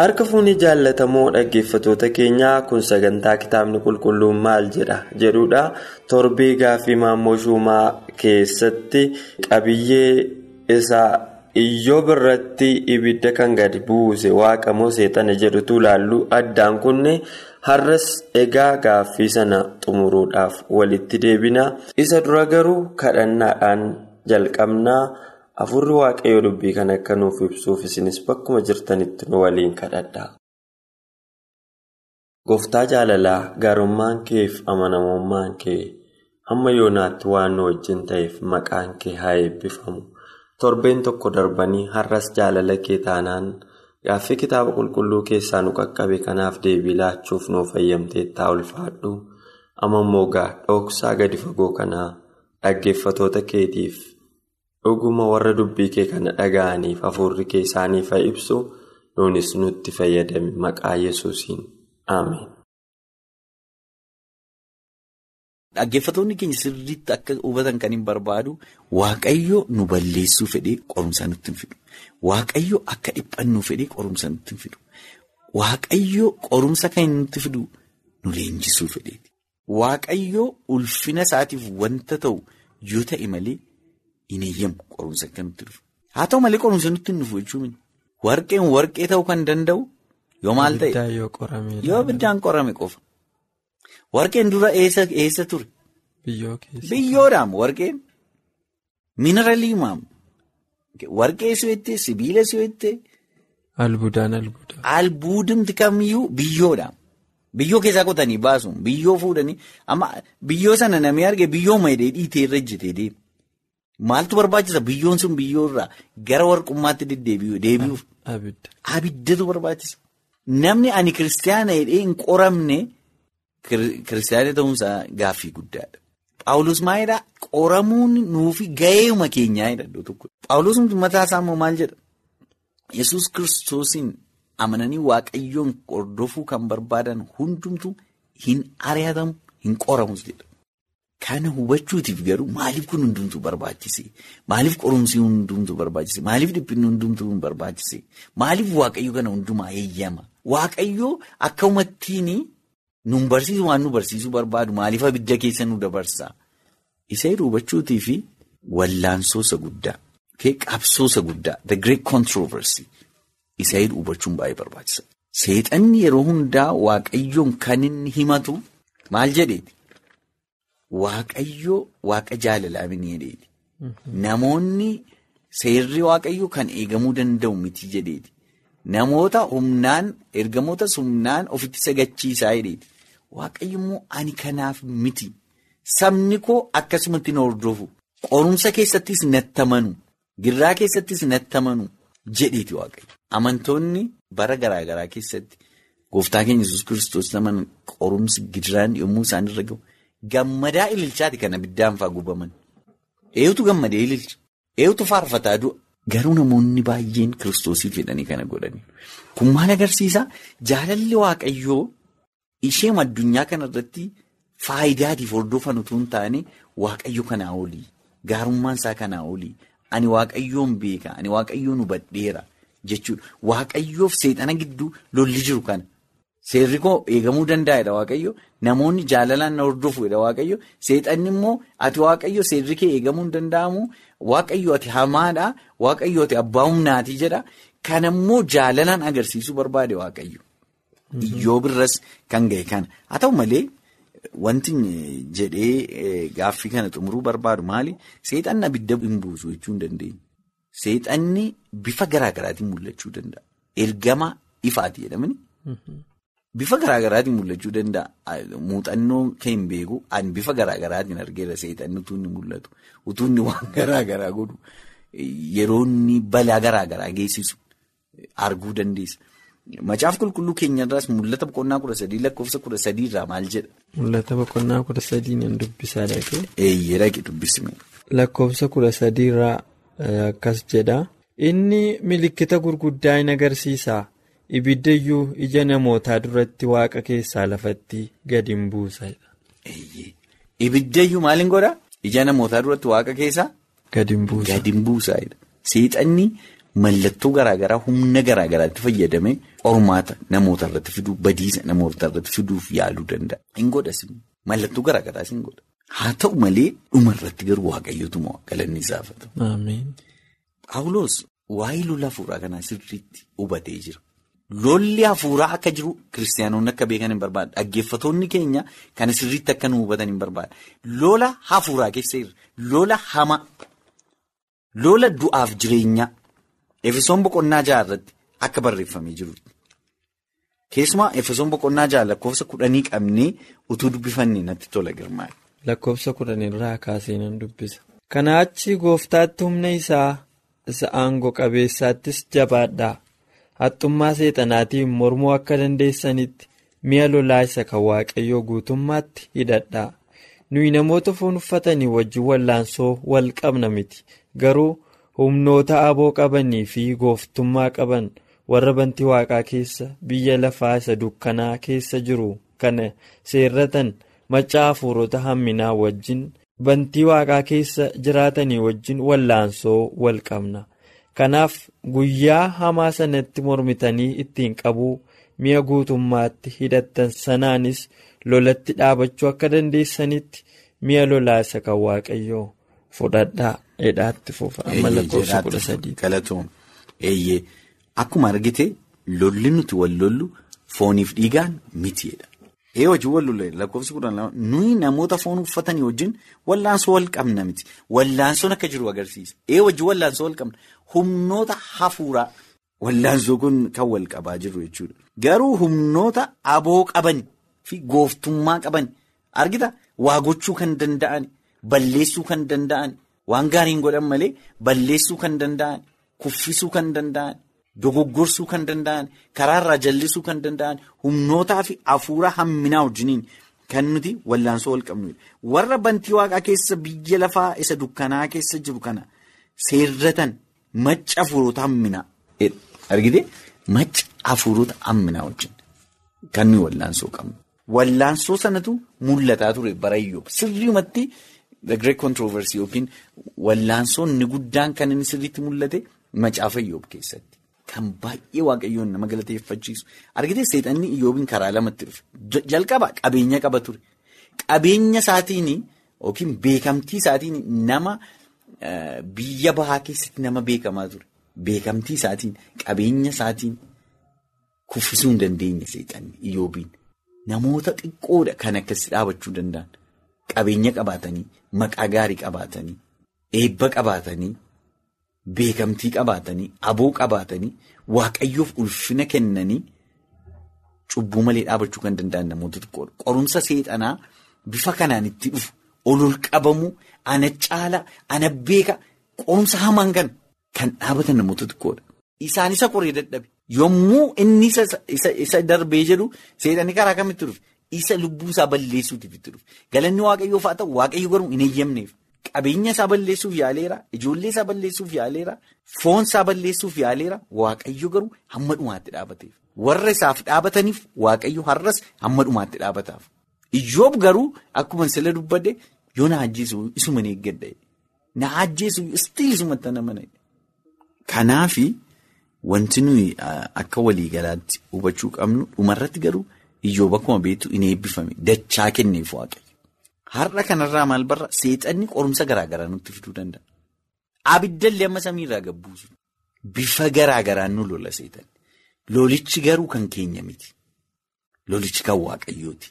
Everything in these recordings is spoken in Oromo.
Harka fuunii jaallatamoo dhaggeeffatoota keenyaa kun sagantaa kitaabni qulqulluun maal jedha jedhudha torbee gaaffii maammoo shumaa keessatti qabiyyee isaa iyyoo birratti ibidda kan gadi buuse waaqa moo seexana jedhutu ilaallu. Addaan kunne har'as egaa gaaffii sana xumuruudhaaf walitti deebina. Isa dura garuu kadhannaadhaan jalqabnaa. Afurri waaqayyoo dubbii kan akka nuuf ibsuuf isinis bakkuma jirtanitti nu waliin kadhadhaa. Gooftaa jaalalaa gaarummaan kee fi amanamummaan kee hamma yoonaatti waan nu wajjin ta'eef maqaan kee haa eebbifamu. Torbeen tokko darbanii har'as jaalala kee taanaan gaaffii kitaaba qulqulluu keessaa nu qaqqabe kanaaf deebii laachuuf nuuf fayyamteettaa ulfaadhu. Amma immoo gaa dhoksaa gadi fagoo kanaa dhaggeeffatoota keetiif. Dhuguma warra dubbii kee kana dhaga'aniif hafuurri kee isaaniif haa ibsu nuunis nutti fayyadame maqaa yesuusiin ameen. Dhaggeeffatoonni keenya sirriitti akka hubatan kan hin barbaadu waaqayyo nu balleessuu fedhee qorumsa nutti hin fidu. Waaqayyo akka dhiphannuu fedhee qorumsa nutti hin fidu. Waaqayyo qorumsa kan nutti fidu nu leenjisuu fedheeti. Waaqayyo ulfina isaatiif wanta ta'u yoo ta'e malee. Hin eeyyamu qorumsa akka nutti dhufu. Haa ta'u malee qorumsa nutti hin dhufu jechuun warqeen warqee ta'uu kan danda'u yoo maal ta'e yoo ibiddaan qorame qofa. Warqeen dura eessa ture? Biyyoodhaam warqeen mineraalii maam warqee si'ettee sibiila si'ettee. Albuudaan albuudaa. Albuudumti kamiyyuu biyyoodhaam. Biyyoo keessaa qotanii baasuun biyyoo fuudhanii amma biyyoo sana namni arge biyyoo maayidee dhiitee irra ejjetee deema. Maaltu barbaachisa biyyoon sun biyyoo irraa gara warqummaatti deebi'uuf. Abidda. Abiddatu barbaachisa. Namni ani kiristaana hidhee hin qoramne kiristaana ta'uunsaa gaaffii guddaadha. Paawulos maalidhaa qoramuun nuufi gaheema keenyaa jedha tokko. Paawulos mataa isaa immoo maal jedha? Yesuus kiristoosiin amananii waaqayyoon hordofuu kan barbaadan hundumtu hin ari'atamu hin qoramus jedha. Kana hubachuutiif garuu maaliif kun hundumtuu barbaachise? Maaliif qorumsi hundumtuu barbaachise? Maaliif dhiphinni hundumtuu barbaachise? Maaliif waaqayyo kana hundumaa eeyyama? Waaqayyo akka uummattiin nun barsiisu waan nu barsiisuu barbaadu maaliif abidda keessa nu dabarsa? Isa hubachuutii fi wallaansoosa guddaa, qabsoosa guddaa, the great controversy isa hubachuun baay'ee barbaachisa. Seexanni yeroo hundaa waaqayyoon kan inni himatu maal jedheeti? Waaqayyoo waaqa jaalalaa jedheeti. Namoonni seerri waaqayyoo kan eegamuu danda'u miti jedheeti. Namoota humnaan ergamootas humnaan ofitti sagachiisaa jedheeti. Waaqayyo immoo ani kanaaf miti. Sabni koo akkasumatti na hordofu. Qorumsa keessattis natti amanu. Girraa keessattis natti amanu jedheeti waaqayyo. Amantoonni bara garaa garaa keessatti gooftaa keenya Yesuus kiristoos nama qorumsi girraan yommuu isaan irra gahu. Gammadaa ililchaati kan abiddaan fa'aa gubaman. Eeyutu gammadee ililcha. Eeyutu faarfataa du'a. Garuu namoonni baay'een kiristoosii fedhanii kana godhani. Kun maal agarsiisaa? Jaalalli waaqayyoo isheen addunyaa kanarratti faayidaatiif hordofan utuu hin taane waaqayyo kanaa olii. Gaarummaan isaa kanaa olii. Ani waaqayyoon beeka. Ani waaqayyoon hubadheera jechuudha. Waaqayyoof seexana gidduu lolli jiru kana. Seerri koo eegamuu danda'edha waaqayyo. Namoonni jaalalaan na hordofuudha waaqayyo. Seexanni immoo ati waaqayyo seerri kee eegamuu hin danda'amu. Waaqayyo ati hamaadha. Waaqayyo ati abbaa humnaati jedha. Kana immoo jaalalaan agarsiisuu barbaade waaqayyo. Iyyoo birras kan ga'e kana. Haa ta'u malee wanti jedhee gaaffii kana xumuruu barbaadu maali? Seexanni abidda hin buusu jechuu hin dandeenye. Seexanni bifa garaa garaatiin mul'achuu danda'a. ergama ifaati jedhamani. Bifa garaagaraatiin mul'achuu danda'a. Muuxannoo kan hin beeku ani bifa garaagaraatiin argeera seexanni utuu inni mul'atu utuu inni waan garaagaraa godhu yeroo inni balaa garaagaraa geessisu arguu dandeessa. Macaaf qulqulluu keenyarraas mul'ata boqonnaa kudha sadii lakkoofsa kudha sadii irraa maal jedha? Mul'ata boqonnaa kudha sadii nan dubbisaa dhaqee. Eeyyee dhaqee dubbisime. Lakkoofsa kudha sadii irraa akkas jedha. Inni milikkita gurguddaa hin agarsiisa. Ibiddayyuu ija namootaa duratti waaqa keessaa lafatti gadi hin buusa. Ibiddayyuu maal hin godhaa? Ija namootaa duratti waaqa keessaa? Gadi hin buusa. Gadi hin buusa. Seexanni mallattoo garaagaraa humna garaagaraatti fayyadamee qormaata namoota irratti fiduu badiisa namoota irratti fiduuf yaaluu danda'a. Hin godhas mallattoo garaagaraas hin godha. Haa ta'u malee dhuma irratti garuu waaqayyotu moo galanni isaaf haa ta'u. Paawuloos waa'ee lola hafuuraa kanaa sirriitti hubatee jira. Lolli hafuuraa akka jiru kiristaanoonni akka beekan hin barbaadu. Dhaggeeffatoonni keenya kana sirriitti akka nu hubatan hin barbaadu. Lola hafuuraa keessa jira. Lola hamaa. Lola du'aaf jireenyaa. Efesoon boqonnaa jaha irratti akka barreeffamee jirutti. Keessumaa Efesoon boqonnaa jaha lakkoofsa kudhanii qabnee utuu dubbifannee natti tola girmaa'e. Lakkoofsa kudhanirraa kaasee nan dubbisa. Kana achi gooftaatti humna isaa isa aangoo qabeessaattis jabaadhaa. Haxxummaa seexanaatiin mormuu akka dandeessanitti mi'a lolaa isa kan waaqayyoo guutummaatti hidhadhaa. Nuyi namoota foon uffatanii wajjin wallaansoo wal qabna miti. Garuu humnoota aboo qabanii fi gooftummaa qaban warra bantii waaqaa keessa biyya lafaa isa dukkanaa keessa jiru kana seerratan macaa hafuurota hamminaa wajjin bantii waaqaa keessa jiraatanii wajjin wallaansoo wal qabna. Kanaaf guyyaa hamaa sanatti mormitanii ittiin qabuu mi'a guutummaatti hidhattan sanaanis lolatti dhaabachuu akka dandeessanitti mi'a lolaa isa kan waaqayyoo fudhadhaa hidhaatti fufa. Galatoom eeyyee akkuma argite lolli nuti wal lollu fooniif dhiigaan mitiidha. Ee wajjin wal lolle lakkoofsi kudhan lama nuyi namoota foon uffatanii wajjin wallaansoo wal qabna miti. Wallaansoon akka jiru agarsiisa. Ee wajjin wallaansoo wal qabna. Humnoota hafuuraa wallaansoo kun kan wal qabaa jiru jechuudha. Garuu humnoota aboo qaban fi gooftummaa qaban argita waa gochuu kan danda'an balleessuu kan danda'an waan gaariin godhan malee balleessuu kan danda'an kuffisuu kan danda'an dogoggorsuu kan danda'an karaarraa jallisuu kan danda'an humnootaa fi hafuura hamminaa wajjiniin kan nuti wallaansoo wal qabnudha. Warra bantii waaqaa keessa biyya lafaa isa dukkanaa keessa jiru kana seerratan. Macca hafuurota hamminaa argite macca hafuurota hamminaa wajjin kan nuyi wallaansoo qabnu. Wallaansoo sanatu mul'ataa ture bara Iyyoob sirriimatti the great controversy yookiin wallaansoon inni guddaan kan inni sirriitti mul'ate macaafa Iyyoob keessatti. Kan baay'ee waaqayyoon nama galateeffachiisu argite seexanni Iyyoobiin karaa lamatti dhufe jalqaba qabeenya qaba ture qabeenya isaatiin yookiin beekamtii isaatiin nama. Biyya bahaa keessatti nama beekamaa ture. Beekamtii isaatiin qabeenya isaatiin kuffisuu hin dandeenye seexanni Iyyoobiin. Namoota xiqqoodha kan akkasii dhaabachuu danda'an. Qabeenya qabaatanii, maqaa gaarii qabaatanii, eebba qabaatanii, beekamtii qabaatanii, aboo qabaatanii, waaqayyoof ulfina kennanii cubbuu malee dhaabachuu kan danda'an namoota xiqqoodha. Qorumsa seexanaa bifa kanaan itti dhufu. Olol qabamu ana caala ana beeka qorumsa hamaan kan kan dhaabatan namoota xiqqoodha. Isaan isa qoree dadhabe yommuu inni isa darbee jedhu seexanni karaa kamitti dhufe isa lubbuu isaa balleessuutiif itti dhufe galanni waaqayyoof haa ta'u waaqayyo garuu hin eeyyamneef qabeenya isaa balleessuuf yaaleera ijoollee isaa balleessuuf yaaleera foon isaa balleessuuf yaaleera waaqayyo garuu hamma dhumaatti dhaabateef warra isaaf dhaabataniif waaqayyo har'as hamma dhumaatti dhaabataaf. Iyyoob garuu akkuma sila dubbadde yoo na ajjeesu isuma ni eeggadha. Na ajjeesu istii isumatti na. Kanaafi wanti nuyi akka waliigalaatti hubachuu qabnu dhumarratti garuu iyyoob akkuma beektu hin eebbifame dachaa kenneef waaqayyo. Har'a kanarraa maal barra seexanni qorumsa garaagaraa nutti fiduu danda'a. Abiddallee amma samiirraa gabbuusu. Bifa garaagaraan nu lola seexanni. Lolichi garuu kan keenya miti. Lolichi kan waaqayyooti.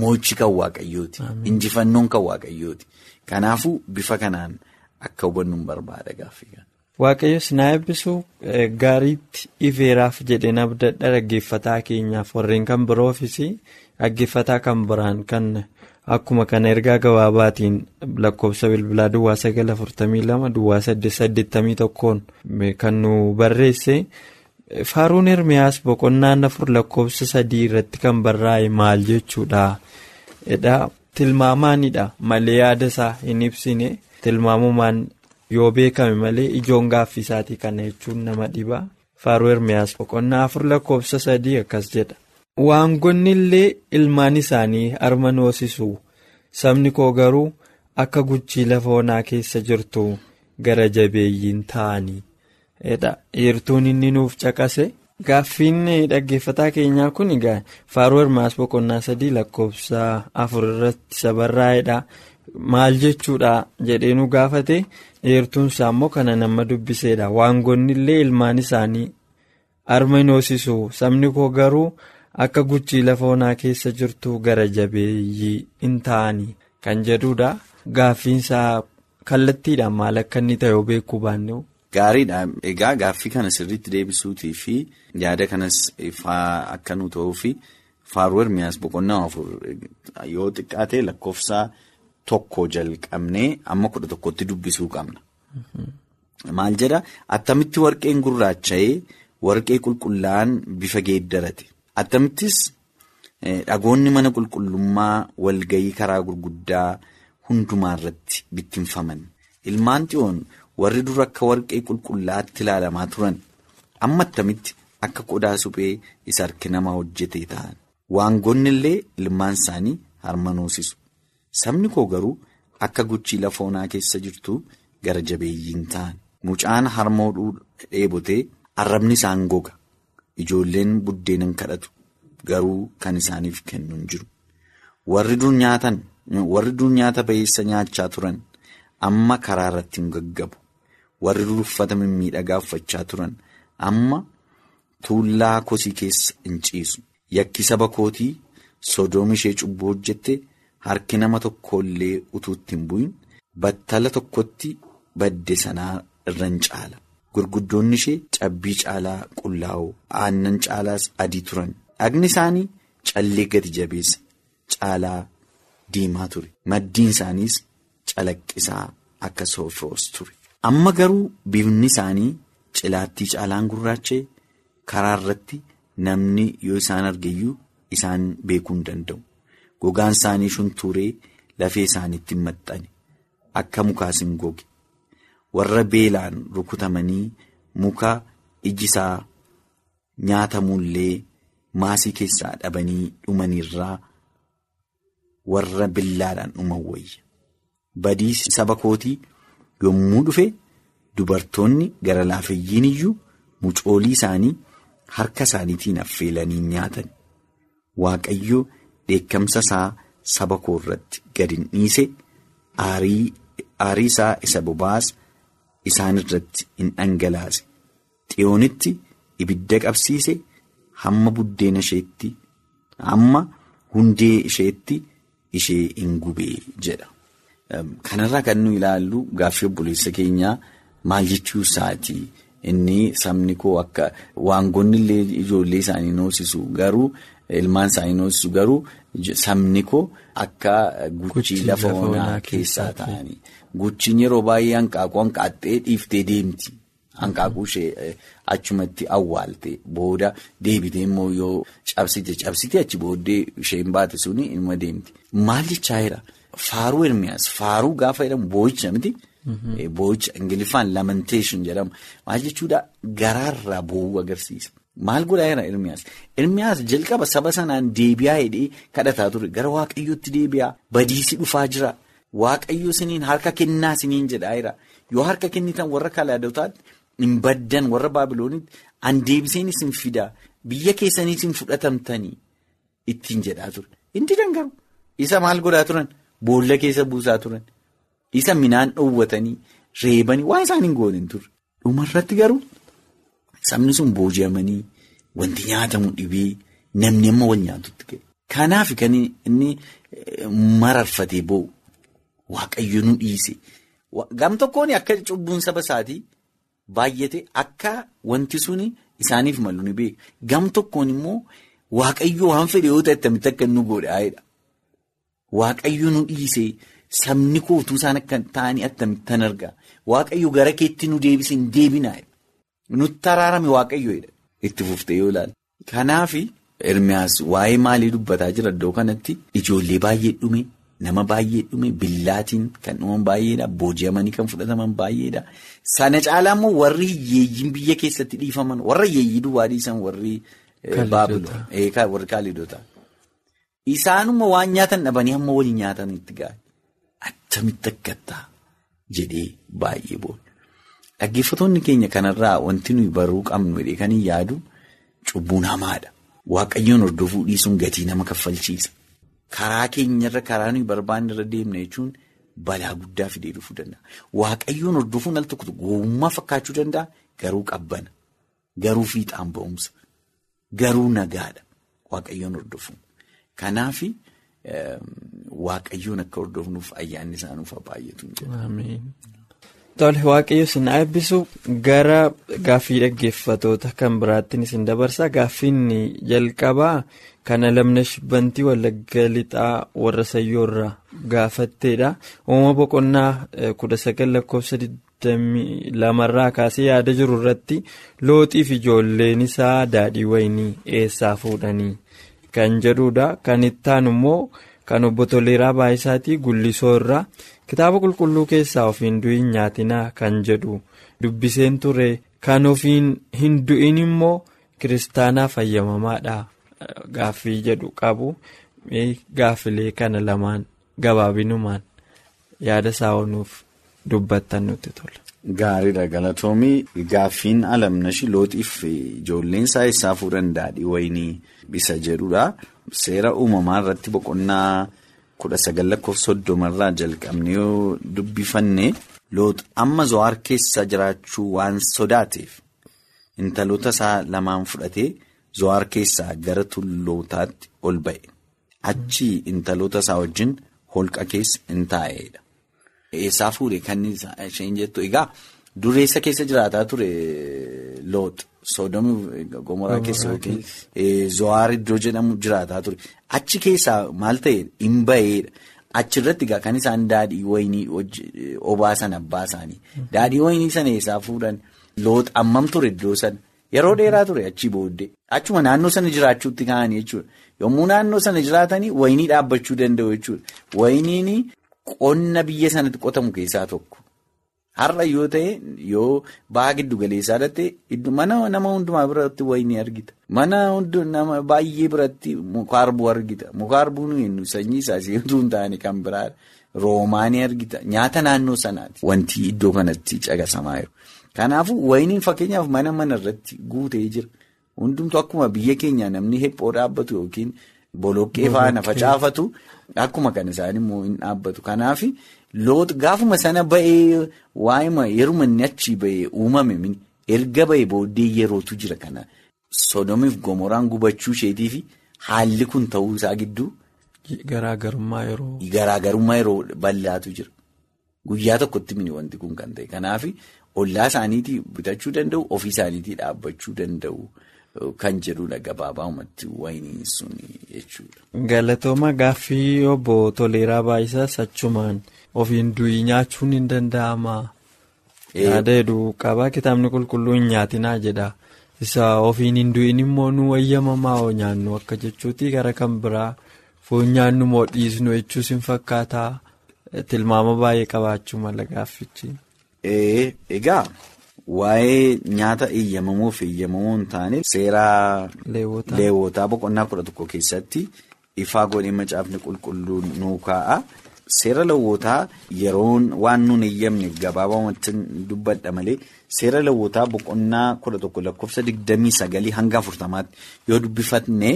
Moochi kan waaqayyooti. Injifannoon kan waaqayyooti. Kanaafuu bifa kanaan akka hubannu barbaada gaaffii kana. waaqayyos na eebbisuu gaariitti ifeeraaf jedheen abdadha dhaggeeffataa keenyaaf warreen kan biroofis dhaggeeffataa kan biraan kan akkuma kana ergaa gabaabaatiin lakkoofsa bilbilaa duwwaa sagal afurtamii lama duwwaa saddeet saddeettamii tokkoon kan nu barreesse faaruun hirmiyaas boqonnaan afur lakkoofsa sadii irratti kan barraa'e maal jechuudha. tilmaamaanidha malee yaada isaa hin ibsine tilmaamumaan yoo beekame malee ijoon gaaffii isaatii kana jechuun nama dhiba faaruu hirmiyaas boqonnaa afur lakkoofsa sadii akkas jedha. Waangonni illee ilmaan isaanii harma hoosisu sabni koo garuu akka guchii lafa onaa keessa jirtu gara jabeeyyiin ta'anii heertuun inni nuuf caqase. Gaaffiin dhaggeeffataa keenyaa kun faaruu hirmaas boqonnaa sadii lakkoofsa afur irratti isa barraa'edha. Maal jechuudha jedhee nu gaafate heertuun isaa immoo kana nama dubbiseedha. Waangonni illee ilmaan isaanii harma hin hoosisu sabni koo garuu akka guchii lafa onaa keessa jirtu gara jabeeyyii hin ta'anii kan jedhudha. Gaaffiin isaa kallattiidhaan maal akka inni ta'e beekuu baanne. Gaariidha. Egaa gaaffii kana sirriitti deebisuutii fi yaada kanas akka nu ta'uu fi faaruu hirmiyaas boqonnaa afur yoo xiqqaate lakkoofsa tokko jalqabnee amma kudha tokkotti dubbisuu qabna. Maal jedha attamitti warqeen gurraacha'ee warqee qulqullaa'an bifa geeddarate attamittis dhagoonni mana qulqullummaa walgayii karaa gurguddaa hundumaa irratti bittinfaman. Ilmaan xiyoon. warri dur akka warqee qulqullaa'aatti ilaalamaa turan amma attamitti akka qodaa suphee isa harki namaa hojjetee ta'an? Waangonni illee ilmaan isaanii harma hoosisu sabni koo garuu akka guchii lafa onaa keessa jirtu gara jabeeyyiin ta'an. Mucaan harmoodhuu dheebotee arrabni isaan goga ijoolleen buddeenan kadhatu garuu kan isaaniif kennu hin jiru. Warri dur nyaata bayeessa nyaachaa turan amma karaa irratti hin gaggabu. warri dur uffata mimmiidhagaa uffachaa turan amma tuullaa kosii keessa hin ciisu. Yakki saba kootii sodoom ishee cubbuu hojjette harki nama tokkollee utuutti hin bu'in battala tokkotti badde sanaa irra hin caala gurguddoonni ishee cabbii caalaa qullaa'oo aannan caalaas adii turan. Dhagni isaanii callee gadi jabeessa caalaa diimaa ture. Maddiin isaaniis calaqqisaa akka soofroos ture. amma garuu bifni isaanii cilaattii caalaan gurraacha'e karaa irratti namni yoo isaan argeyyuu isaan beekuu hin danda'u. Gogaan isaanii shuntuuree lafee isaaniitti hin maxxane. Akka mukaas hin goge warra beelaan rukutamanii muka iji isaa nyaatamuullee maasii keessaa dhabanii dhumanirraa warra billaadhaan dhuman wayya badii saba kootii. yommuu dhufe dubartoonni gara laafeyyiin iyyuu mucoolii isaanii harka isaaniitiin affeelanii nyaatan waaqayyo dheekkamsa isaa saba koo irratti gadi hin dhiise aarii isaa isa bobaas isaan irratti hin dhangalaase xiyoonitti ibidda qabsiise hamma buddeena isheetti hamma hundee isheetti ishee hin gubee jedha. Kanarraa kan nu ilaallu gaaffii obboleessa keenyaa maal jechuu isaati inni sabni koo akka waangonni illee ijoollee isaanii hoosisu garuu ilmaan isaanii hoosisu garuu sabni koo akka guchii lafa onaa keessaa ta'anii guchiin yeroo baay'ee hanqaaquu hanqaaxxee dhiiftee deemti hanqaaquu ishee achumatti awwaalte booda deebitee immoo yoo cabsite cabsite achi booddee isheen baate suni ilma deemti maal jechaa jira. Faaruu Hirmiyaas faaruu gaafa jedhamu boo'icha miti. Boo'icha Ingiliffaan lamentation jedhama. Maal jechuudha garaarraa boo'uu agarsiisa. Maal godhaa jira Hirmiyaas? Hirmiyaas jalqaba saba sanaan deebi'aa hidhee kadhataa ture. Gara Waaqayyootti deebi'aa. Badiisi dhufaa jira. Waaqayyo siniin harka kennaa siniin jedhaa jira. Yoo harka kennitan warra kalaadotaatti hin baddan warra Baabiloonitti an deebiseen isin fidaa. Biyya keessanii isin fudhatamtanii ittiin jedhaa ture. Inni dangaru. Isa maal godhaa turan? Boolla keessa buusaa turan. Isa minaan dhoowwatanii reebanii waan isaan hin goonin turre. Dhumarratti garuu sabni sun booji'amanii wanti nyaatamu dhibee namni amma wal nyaatutti ga'e. Kanaaf kan inni mararfatee boo'u waaqayyo nu dhiise. Gam tokkoon akka cubbuun saba isaatii baay'ate akka wanti suni isaaniif malu ni beeka. Gam tokkoon immoo waaqayyo waan fedhe yoo ta'e attamitti akka nu godhaa'edha. Waaqayyo nu dhiisee sabni kootuu isaan akka ta'anii attamittan argaa. Waaqayyo gara keetti nu deebisee hin deebinaa. Nutti araarame waaqayyoodha. Itti fuftee yoo ilaalu. Kanaaf Ermiyaas waa'ee maalii dubbataa jira iddoo kanatti ijoollee baay'ee dhume nama baay'ee dhume billaatiin kan dhuman baay'eedha booji'amanii kan fudhataman baay'eedha. Sana caalaa immoo warri hiyyeeyyiin biyya keessatti dhiifaman warra hiyyeeyyii duwwaa dhiisan warri baabiloon warri kaalidoota. Isaanuma waan nyaatan dhabanii hamma waliin nyaatanitti ga'a. Attamitti akkattaa jedhee baay'ee booda. Dhaggeeffattoonni keenya kanarraa wanti nuyi baruu qabnu kan hin yaadu cubbuun hamaadha. Waaqayyoon hordofuu dhiisuun gatii nama kaffalchiisa. Karaa keenyarra karaa nuyi barbaanne irra deemna jechuun balaa guddaa fidee dhufuu danda'a. Waaqayyoon hordofuun al tokko gowwummaa fakkaachuu danda'a garuu qabbana. Garuu fiixaan ba'umsa. Garuu nagaadha. Waaqayyoon hordofuun. Kanaaf waaqayyoon akka hordofnuuf ayyaanni isaa nuuf baay'atu. Tole waaqayyo isin eebbisu gara gaaffii dhaggeeffatoota kan biraattiin isin dabarsa gaaffiin jalqabaa kana lamna shibbantii wallagga lixaa warra sayyoorraa gaafatteedha. Uumama boqonnaa kudha sagal lakkoofsa lamarraa kaasee yaada jiru irratti looxiif ijoolleen isaa daadhii wayinii eessaa fuudhanii kan jedhudha. Kan ittaan immoo kan obbo Toleeraa Baayisaatii Gullisoo irraa. Kitaaba qulqulluu keessaa ofiin du'iin nyaatinaa kan jedhu dubbiseen ture kan ofiin hin du'in immoo kiristaanaa fayyamamaadha gaaffii jedhu qabu gaaffilee kana lamaan gabaabinumaan yaada isaa oonuuf dubbattan nutti tola. Gaariidha galatoomii gaaffiin alamnashi looxiif ijoolleen isaa eessaa fuudhan daadhii wayinii isa jedhudha seera uumamaa irratti boqonnaa. kudha sagal lakkoofsa soddomarraa jalqabnee dubbifanne loox amma zo'aar keessa jiraachuu waan sodaateef intaloota isaa lamaan fudhatee zo'aar keessaa gara tullootaatti ol ba'e achi intaloota isaa wajjin holqa keessa hin taa'edha. Eessaa fuudhe kan isheen jettu egaa dureessa keessa jiraataa ture loox. Soodomii gomoraa keessa yookiin zo'aar iddoo jedhamu jiraataa ture. Achi keessaa maal ta'e hin ba'eedha. Achirratti egaa kan isaan daadhii wayinii obaasan abbaa isaanii. Daadhii wayinii sana eessaa fuudhan loox ammam ture iddoo sana. Yeroo dheeraa ture achi booddee. Achuma naannoo sana jiraachuutti ka'anii jechuudha. Yommuu naannoo sana jiraatanii wayinii dhaabbachuu danda'u jechuudha. Wayiniin qonna biyya sanatti qotamu keessaa tokko. Har'a yoo ta'e yoo baha giddu galeessaa dhatte mana nama hundumaa biratti wayinii argita. Mana nama baay'ee biratti mukaarbuu argita. Mukaarbuun nu sanyii isaa seetuu hin taane kan biraadha. Roomaanii argita. Nyaata naannoo sanaati. Wanti iddoo kanatti caqasamaa jiru. Kanaafuu wayiniin fakkeenyaaf mana mana irratti guutee jira. Hundumtu akkuma biyya keenya namni hephoo dhaabbatu yookiin boloqqee faana facaafatu akkuma kan isaan immoo hin dhaabbatu. Kanaaf. Loox gaafuma sana ba'ee waa'ima yeruma inni achi ba'ee uumame erga ba'ee booddee yerootu jira kana sodomiif gomoraan gubachuu isheetii fi haalli kun ta'uu isaa gidduu. Garaagarummaa yeroo. Garaagarummaa yeroo bal'aatu jira. Guyyaa tokkotti mini wanti kun kan ta'e kanaaf ollaa isaaniitii bitachuu danda'u ofii isaaniitii dhaabbachuu danda'u kan jedhudha gabaabumatti wayinii sun jechuudha. Galatooma gaaffii obbo Toleeraa Baayisaas achumaan. Ofiin du'ii nyaachuun hin danda'ama. Yaada hedduu qaba. Kitaabni qulqulluu hin nyaatinaa jedha. Isa ofiin hin du'in immoo nu wayyamamaa oo nyaannu akka jechuuti gara kan biraa foon nyaannu moo dhiisnu jechuus hin fakkaataa. Tilmaama baay'ee qabaachuu mala gaaffichi. Egaa waa'ee nyaata eeyyamamoo fi eeyyamamoo hin taane seeraa leewwotaa boqonnaa kudha tokko keessatti ifaa godhee macaafni qulqulluu nuu kaa'a. Seera lewwotaa yeroon waan nun eeyyamne gabaabumatti dubbadha malee seera lewwotaa boqonnaa kudha tokko lakkoofsa digdamii sagalii hanga afurtamaatti yoo dubbifatne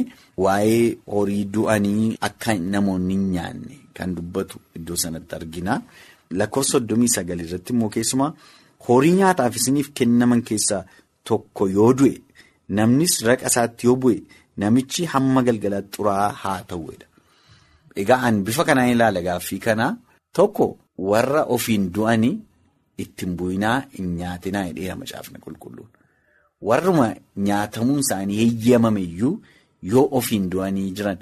waa'ee horii du'anii akka namoonni hin nyaanne kan dubbatu iddoo sanatti argina. Lakkoofsa soddomii sagalii irratti immoo keessumaa horii nyaataaf isiniif kennaman keessaa tokko yoo du'e namnis raqa isaatti yoo bu'e namichi hamma galgalaatti xuraa'aa haa ta'uudha. Egaa an bifa kanaan ilaala gaaffii kanaa tokko warra ofiin du'anii ittiin bu'inaa hin nyaatinaa jedheera macaafni qulqulluun. Warruma nyaatamuun isaanii heeyyamame iyyuu yoo ofiin du'anii jiran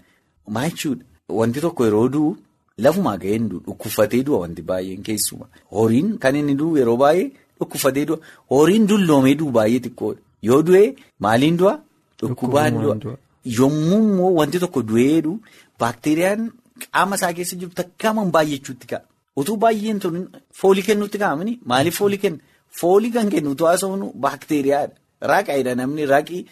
maa jechuudha. Wanti tokko yeroo du'u lafumaa ga'ee hin du'u dhukkubfatee du'a wanti baay'een keessuma. Horiin kan inni du'u yeroo baay'ee dhukkubfatee du'a. Horiin dulloomee du'u baay'ee xiqqoodha. Yoo du'e maaliin du'a? Dhukkubaan du'a. Yommuu immoo wanti tokko du'ee du'u baakteeriyaan qaama isaa keessa jiru takkaamaan baay'achuutti ka'a. Utuu baay'een tun foolii kennuutti kaa'amani maaliif foolii kenna? Foolii kan kennu utuu haasofnu baakteeriyaadha. Raaqaadha namni raaqii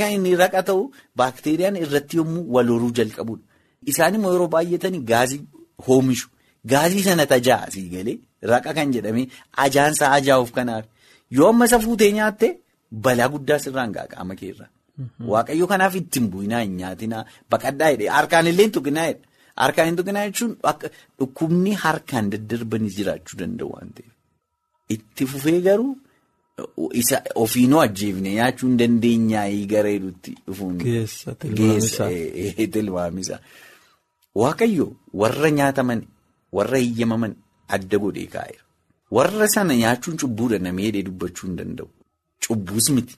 kan inni raqa ta'u baakteeriyaan irratti yommuu wal horuu jalqabudha. Isaan immoo yeroo baay'atanii gaazii oomishu. Gaazii sana tajaa'a asii galee raqa kan jedhame ajaansaa ajaa'uuf kanaaf. Yoo amma isa fuutee nyaatte balaa guddaa sirraan ga'a qaama keerra. Waaqayyo kanaaf ittiin bu'inaa hin nyaatinaa baqadhaa jedhee harkaan illee hin tuqinaa jedha. Harkaan hin tuqinaa jechuun dhukkubni harkaan daddarbanii jiraachuu danda'u waan ta'eef. Itti fufee garuu isa ofiinoo ajjeefne nyaachuu hin dandeenyaa gareeduutti dhufuun. Geessa tilmaamisa. Waaqayyo warra nyaataman warra hiyyamaman adda godhee kaa'eera. Warra sana nyaachuun cubbuudha namee hidhee dubbachuu hin danda'u. Cubbuus miti.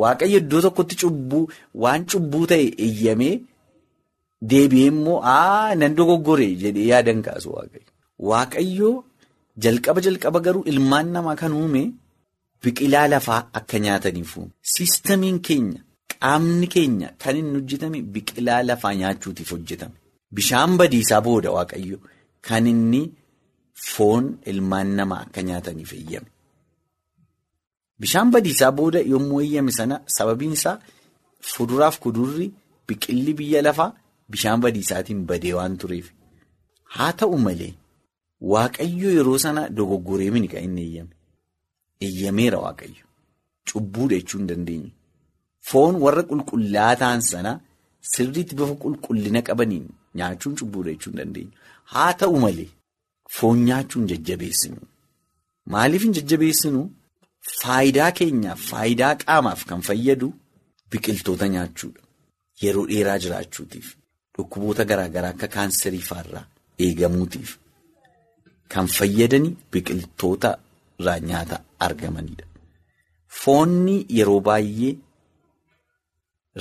Waaqayyo iddoo tokkotti cubbuu waan cubbuu ta'e eeyyamee deebi'ee immoo aa nan dogoggore jedhee yaadan kaasu waaqayyo. Waaqayyo jalqaba jalqaba garuu ilmaan namaa kan uume biqilaa lafaa akka nyaataniif uume. Siistamiin keenya qaamni keenya kan inni hojjetame biqilaa lafaa nyaachuutiif hojjetame. Bishaan badiisaa booda waaqayyo kan inni foon ilmaan namaa akka nyaataniif eeyyame. Bishaan badiisaa booda yommuu eeyyame sana sababiin isaa fuduraaf kudurri biqilli biyya lafaa bishaan badiisaatiin badee waan tureef. Haa ta'u malee waaqayyo yeroo sana dogoggoree mini kan inni eeyyame. Eeyyameera waaqayyo. Cubbuudha jechuu hin dandeenye. Foon warra qulqullaa'aa ta'an sana sirriitti bifa qulqullina qabaniin nyaachuun cubbuudha jechuu hin dandeenye. Haa ta'u malee foon nyaachuun jajjabeessinu. Maaliif hin jajjabeessinu? Faayidaa keenyaaf faayidaa qaamaaf kan fayyadu biqiltoota nyaachuudha. Yeroo dheeraa jiraachuutiif dhukkuboota garaagaraa akka kaanserii fa'arraa eegamuutiif kan fayyadani biqiltoota irraa nyaata argamanidha. Foonni yeroo baay'ee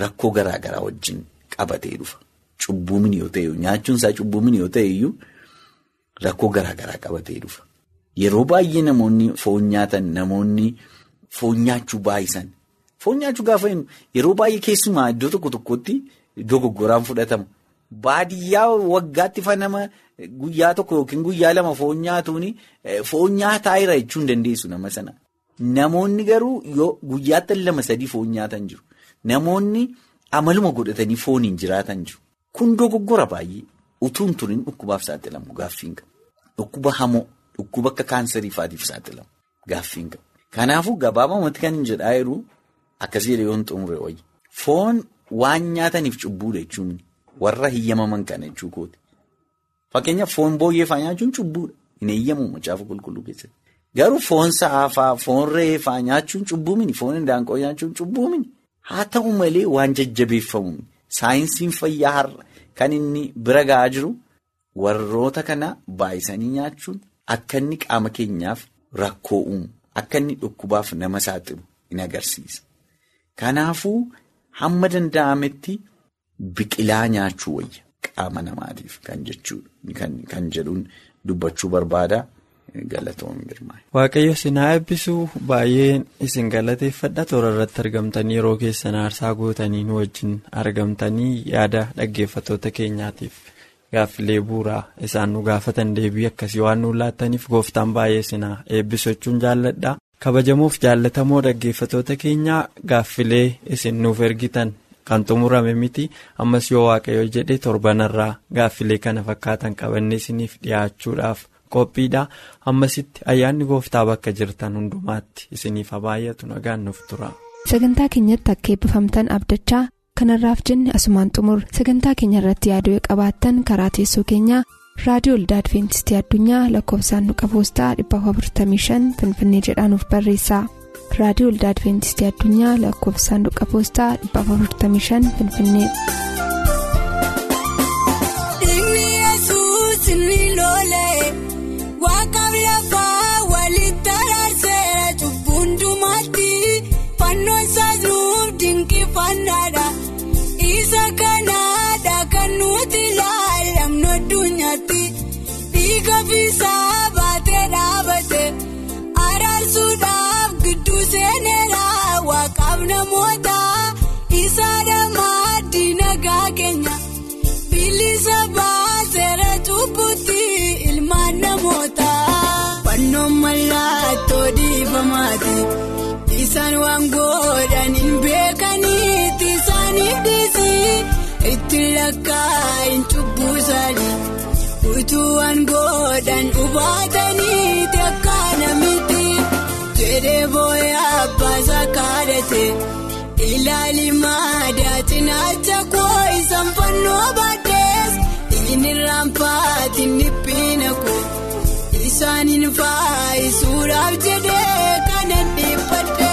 rakkoo garaagaraa wajjin qabatee dhufa. Cubbuumin yoo ta'e nyaachuun isaa cubbuumin yoo ta'e iyyuu rakkoo garaagaraa qabatee dhufa. Yeroo baay'ee namoonni foon nyaatan namoonni foon nyaachuu baay'isan foon nyaachuu gaafa yeroo baay'ee keessumaa iddoo tokko tokkotti dogoggoraan fudhatama. Baadiyyaa waggaatti fanama guyyaa tokko yookiin guyyaa lama foon nyaatuun foon nyaataa jira jechuu hin dandeessu nama sana. Namoonni garuu yoo guyyaatti lama sadii foon nyaatan jiru. Namoonni amaluma godhatanii fooniin jiraatan jiru. Kun dogoggora baay'ee utuu hin turin dhukkubaaf saaxilamu gaaffiin qabu. Dhukkuba hamoo. Dhukkuba akka kaanserii fa'aatiif saaxilamu gaaffiin qabu. Kanaafuu gabaabumatti kan jedhaa jiru akkasii jedhee yoo hin xumure wayyi. Foon waan nyaataniif cubbuudha jechuun warra hiyyamaman kana jechuu kooti. Fakkeenyaaf foon booyyee nyaachuun cubbuudha. Hin eeyyamu macaafa qulqulluu keessatti. Garuu foon sa'aafaa, foon re'eefaa nyaachuun cubbuu mini, foon hindaanqoo nyaachuun cubbuu mini. Haa ta'u malee waan jajjabeeffamu saayinsiin fayyaa har'a kan inni bira ga'aa jiru warroota kana baay'isanii nyaachuun. Akka inni qaama keenyaaf rakkoo uumu akka inni dhukkubaaf nama saaxilu in agarsiisa. Kanaafuu hamma danda'ametti biqilaa nyaachuu wayya qaama namaatiif kan jechuudha kan jedhuun dubbachuu barbaada galatoomii girmaa. Waaqayyo sinaa eebbisuu baay'een isin galateeffadha toora irratti argamtanii yeroo keessan aarsaa gootanii nu wajjin argamtanii yaada dhaggeeffattoota keenyaatiif. Gaaffilee bu'uuraa isaan nu gaafatan deebii akkasii waan nu laattaniif gooftaan baay'ee sinaa eebbisachuun jaalladha. Kabajamuuf jaallatamoo dhaggeeffattoota keenyaa gaaffilee isin nuuf ergitan kan xumurame miti ammas yoo waaqayyo jedhe torbanarraa gaaffilee kana fakkaatan qabannee isiniif dhiyaachuudhaaf qophiidha. Ammasitti ayyaanni gooftaa bakka jirtan hundumaatti isiniif baay'atu nagaan nuuf tura. Sagantaa keenyatti akka eebbifamtan abdachaa. kanarraaf jenne asumaan xumur sagantaa keenya irratti yaaduu qabaattan karaa teessoo keenyaa raadiyoo olda adventistii addunyaa lakkoofsaanduqa poostaa 455 finfinnee jedhaanuf barreessa raadiyoo olda adventistii addunyaa lakkoofsaanduqa poostaa 455 finfinnee. Koffisaa baatee dhaabatee araarsuudhaaf gidduu seeneraa waaqaaf namoota isaa dhammaa diinagaa keenya bilisa baaseera cubbutti ilmaan namoota. Fannoon mallattoo dibamaati isaan waan godhan hin beekanitti isaaniif dhiisii itti lakkaa'in cubbusaani. Utuu waan godhan hubataniiti akka namitti jedhee booyaa abbaasaa kaadhate. ilaali maadaa cinaacha koo isaan fannoo baadhees inni raampaatiin dhiphiina koo isaaniin faayisuudhaaf jedhee kana dhiibbadhe.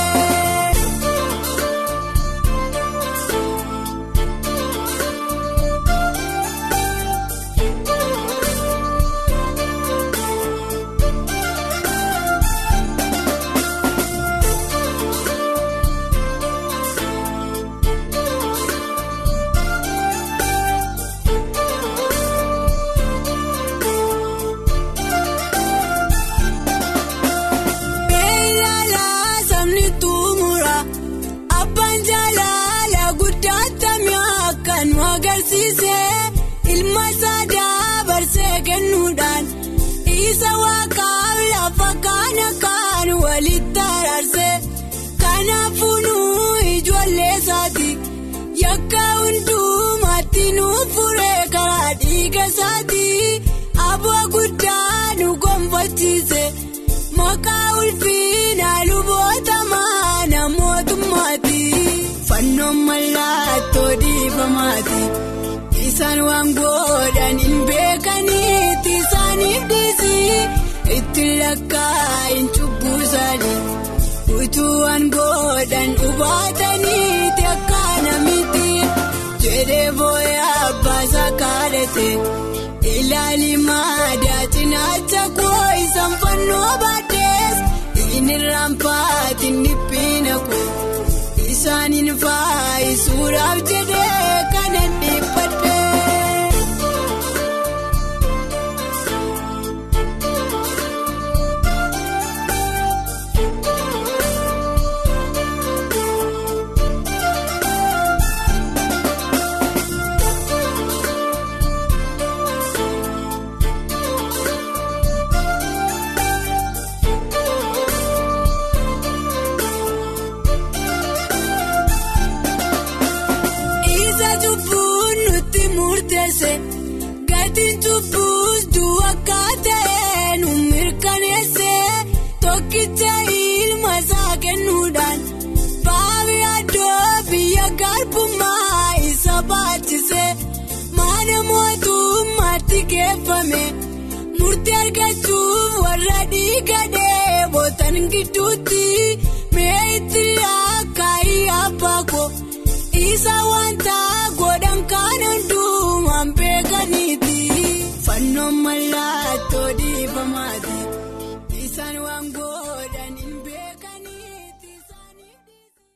Dhiifamaati. isaan waan godhan hin beekaniiti isaaniif dhiisii itti lakkaa'in cubbuu isaanii utuu waan godhan hubataniiti akka namitti jedhee booyaa abbaasaa kaadhate ilaali maadaa cinaacha koo isaan fannoo baadhees inni raampaatiin dhiphiina koo isaaniin faayisuudhaaf jedhee kana dhiibbadhe. Gatiin